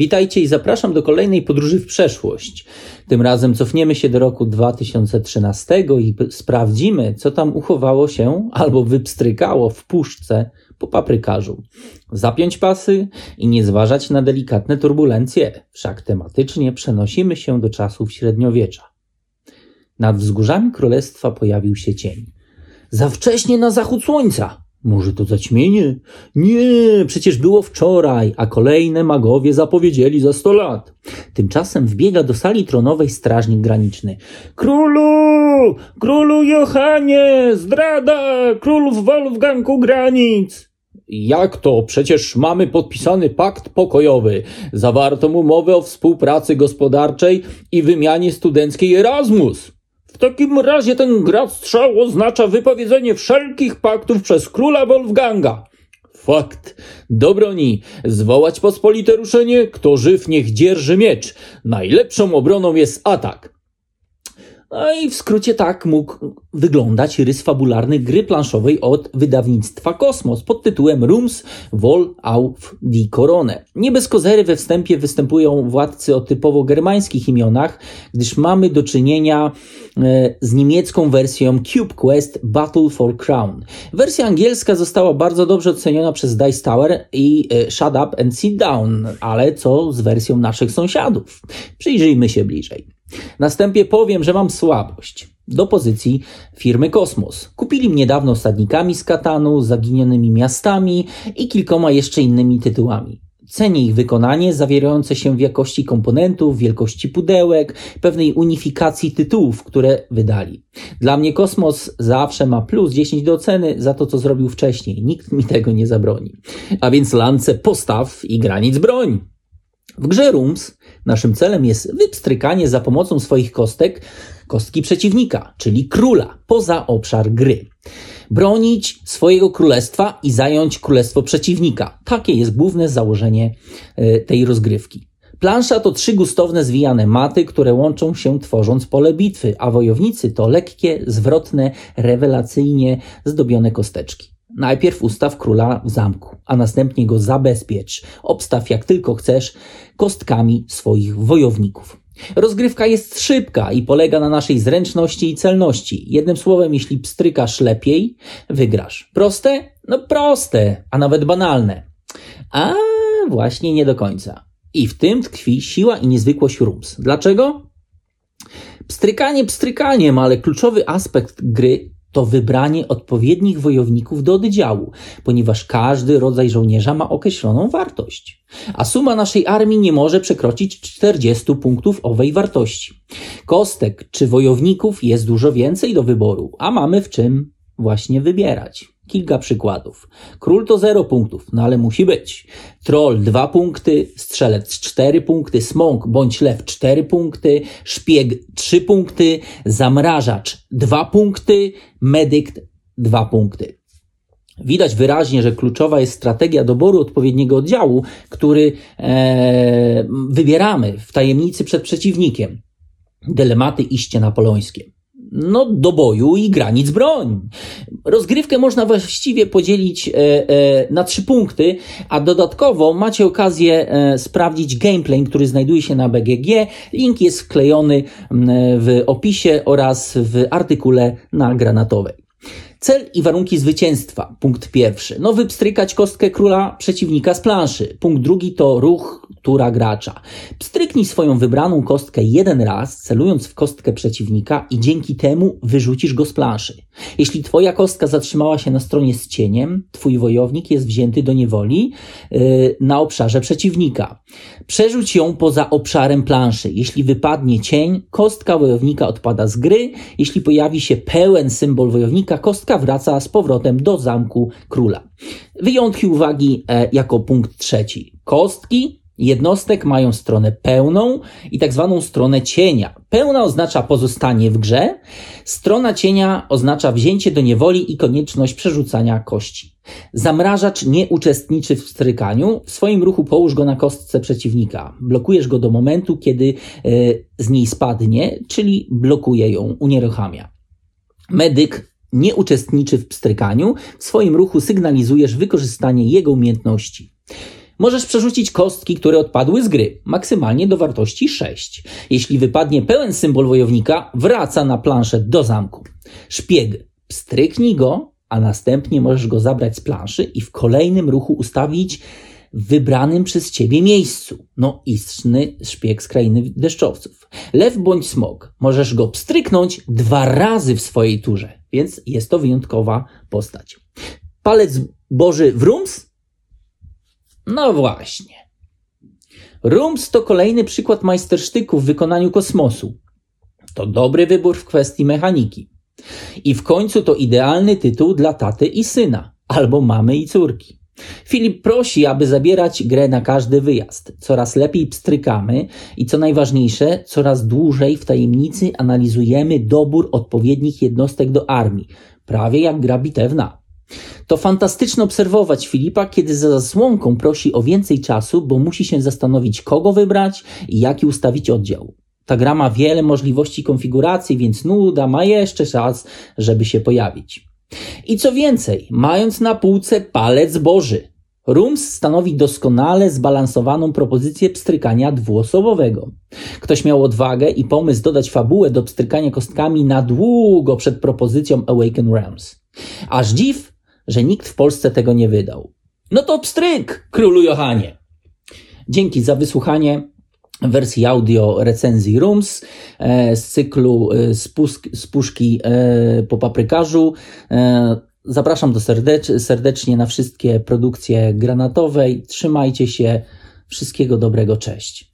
Witajcie i zapraszam do kolejnej podróży w przeszłość. Tym razem cofniemy się do roku 2013 i sprawdzimy, co tam uchowało się albo wypstrykało w puszce po paprykarzu. Zapiąć pasy i nie zważać na delikatne turbulencje, wszak tematycznie przenosimy się do czasów średniowiecza. Nad wzgórzami królestwa pojawił się cień. Za wcześnie na zachód słońca! Może to zaćmienie? Nie, przecież było wczoraj, a kolejne magowie zapowiedzieli za sto lat. Tymczasem wbiega do sali tronowej strażnik graniczny. Królu! Królu Johanie! Zdrada! Król w Wolfgangu granic! Jak to? Przecież mamy podpisany pakt pokojowy. Zawarto umowę o współpracy gospodarczej i wymianie studenckiej Erasmus. W takim razie ten grad strzał oznacza wypowiedzenie wszelkich paktów przez króla Wolfganga. Fakt. Do broni. Zwołać pospolite ruszenie, kto żyw niech dzierży miecz. Najlepszą obroną jest atak. No i w skrócie tak mógł wyglądać rys fabularny gry planszowej od wydawnictwa Kosmos pod tytułem Rooms Vol auf die Korone. Nie bez kozery we wstępie występują władcy o typowo germańskich imionach, gdyż mamy do czynienia e, z niemiecką wersją Cube Quest Battle for Crown. Wersja angielska została bardzo dobrze oceniona przez Dice Tower i e, Shut Up and Sit Down, ale co z wersją naszych sąsiadów? Przyjrzyjmy się bliżej. Następnie powiem, że mam słabość do pozycji firmy Kosmos. Kupili mnie dawno stadnikami z Katanu, zaginionymi miastami i kilkoma jeszcze innymi tytułami. Cenię ich wykonanie zawierające się w jakości komponentów, wielkości pudełek, pewnej unifikacji tytułów, które wydali. Dla mnie Kosmos zawsze ma plus 10 do oceny za to, co zrobił wcześniej. Nikt mi tego nie zabroni. A więc lance postaw i granic broń. W grze Rooms naszym celem jest wypstrykanie za pomocą swoich kostek kostki przeciwnika, czyli króla, poza obszar gry. Bronić swojego królestwa i zająć królestwo przeciwnika. Takie jest główne założenie e, tej rozgrywki. Plansza to trzy gustowne zwijane maty, które łączą się tworząc pole bitwy, a wojownicy to lekkie, zwrotne, rewelacyjnie zdobione kosteczki. Najpierw ustaw króla w zamku, a następnie go zabezpiecz. Obstaw jak tylko chcesz kostkami swoich wojowników. Rozgrywka jest szybka i polega na naszej zręczności i celności. Jednym słowem, jeśli pstrykasz lepiej, wygrasz. Proste? No proste, a nawet banalne. A właśnie nie do końca. I w tym tkwi siła i niezwykłość Rums. Dlaczego? Pstrykanie pstrykaniem, ale kluczowy aspekt gry to wybranie odpowiednich wojowników do oddziału, ponieważ każdy rodzaj żołnierza ma określoną wartość. A suma naszej armii nie może przekroczyć 40 punktów owej wartości. Kostek czy wojowników jest dużo więcej do wyboru, a mamy w czym właśnie wybierać. Kilka przykładów. Król to 0 punktów, no ale musi być. Troll 2 punkty, strzelec 4 punkty, smąk bądź lew 4 punkty, szpieg 3 punkty, zamrażacz 2 punkty, medykt 2 punkty. Widać wyraźnie, że kluczowa jest strategia doboru odpowiedniego oddziału, który e, wybieramy w tajemnicy przed przeciwnikiem. Dylematy iście napoleońskie no, do boju i granic broń. Rozgrywkę można właściwie podzielić e, e, na trzy punkty, a dodatkowo macie okazję e, sprawdzić gameplay, który znajduje się na BGG. Link jest wklejony w opisie oraz w artykule na granatowej. Cel i warunki zwycięstwa. Punkt pierwszy. No, wypstrykać kostkę króla przeciwnika z planszy. Punkt drugi to ruch tura gracza. Pstryknij swoją wybraną kostkę jeden raz, celując w kostkę przeciwnika i dzięki temu wyrzucisz go z planszy. Jeśli twoja kostka zatrzymała się na stronie z cieniem, twój wojownik jest wzięty do niewoli yy, na obszarze przeciwnika. Przerzuć ją poza obszarem planszy. Jeśli wypadnie cień, kostka wojownika odpada z gry. Jeśli pojawi się pełen symbol wojownika, kostka wraca z powrotem do zamku króla. Wyjątki uwagi e, jako punkt trzeci. Kostki jednostek mają stronę pełną i tak zwaną stronę cienia. Pełna oznacza pozostanie w grze, strona cienia oznacza wzięcie do niewoli i konieczność przerzucania kości. Zamrażacz nie uczestniczy w strykaniu, w swoim ruchu połóż go na kostce przeciwnika. Blokujesz go do momentu, kiedy y, z niej spadnie, czyli blokuje ją, unieruchamia. Medyk nie uczestniczy w pstrykaniu, w swoim ruchu sygnalizujesz wykorzystanie jego umiejętności. Możesz przerzucić kostki, które odpadły z gry, maksymalnie do wartości 6. Jeśli wypadnie pełen symbol wojownika, wraca na planszę do zamku. Szpieg. Stryknij go, a następnie możesz go zabrać z planszy i w kolejnym ruchu ustawić wybranym przez ciebie miejscu. No, istny szpieg z krainy deszczowców. Lew bądź smok. Możesz go pstryknąć dwa razy w swojej turze, więc jest to wyjątkowa postać. Palec Boży w Rums? No właśnie. Rums to kolejny przykład majstersztyku w wykonaniu kosmosu. To dobry wybór w kwestii mechaniki. I w końcu to idealny tytuł dla taty i syna, albo mamy i córki. Filip prosi, aby zabierać grę na każdy wyjazd. Coraz lepiej pstrykamy i co najważniejsze, coraz dłużej w tajemnicy analizujemy dobór odpowiednich jednostek do armii, prawie jak gra bitewna. To fantastyczne obserwować Filipa, kiedy za zasłonką prosi o więcej czasu, bo musi się zastanowić, kogo wybrać i jaki ustawić oddział. Ta gra ma wiele możliwości konfiguracji, więc nuda ma jeszcze czas, żeby się pojawić. I co więcej, mając na półce palec Boży, Rums stanowi doskonale zbalansowaną propozycję pstrykania dwuosobowego. Ktoś miał odwagę i pomysł dodać fabułę do pstrykania kostkami na długo przed propozycją Awaken Realms. Aż dziw, że nikt w Polsce tego nie wydał. No to pstryk, królu Johanie! Dzięki za wysłuchanie wersji audio recenzji Rooms e, z cyklu e, z puszki e, po paprykarzu. Zapraszam do serdecz, serdecznie na wszystkie produkcje granatowej. Trzymajcie się. Wszystkiego dobrego. Cześć.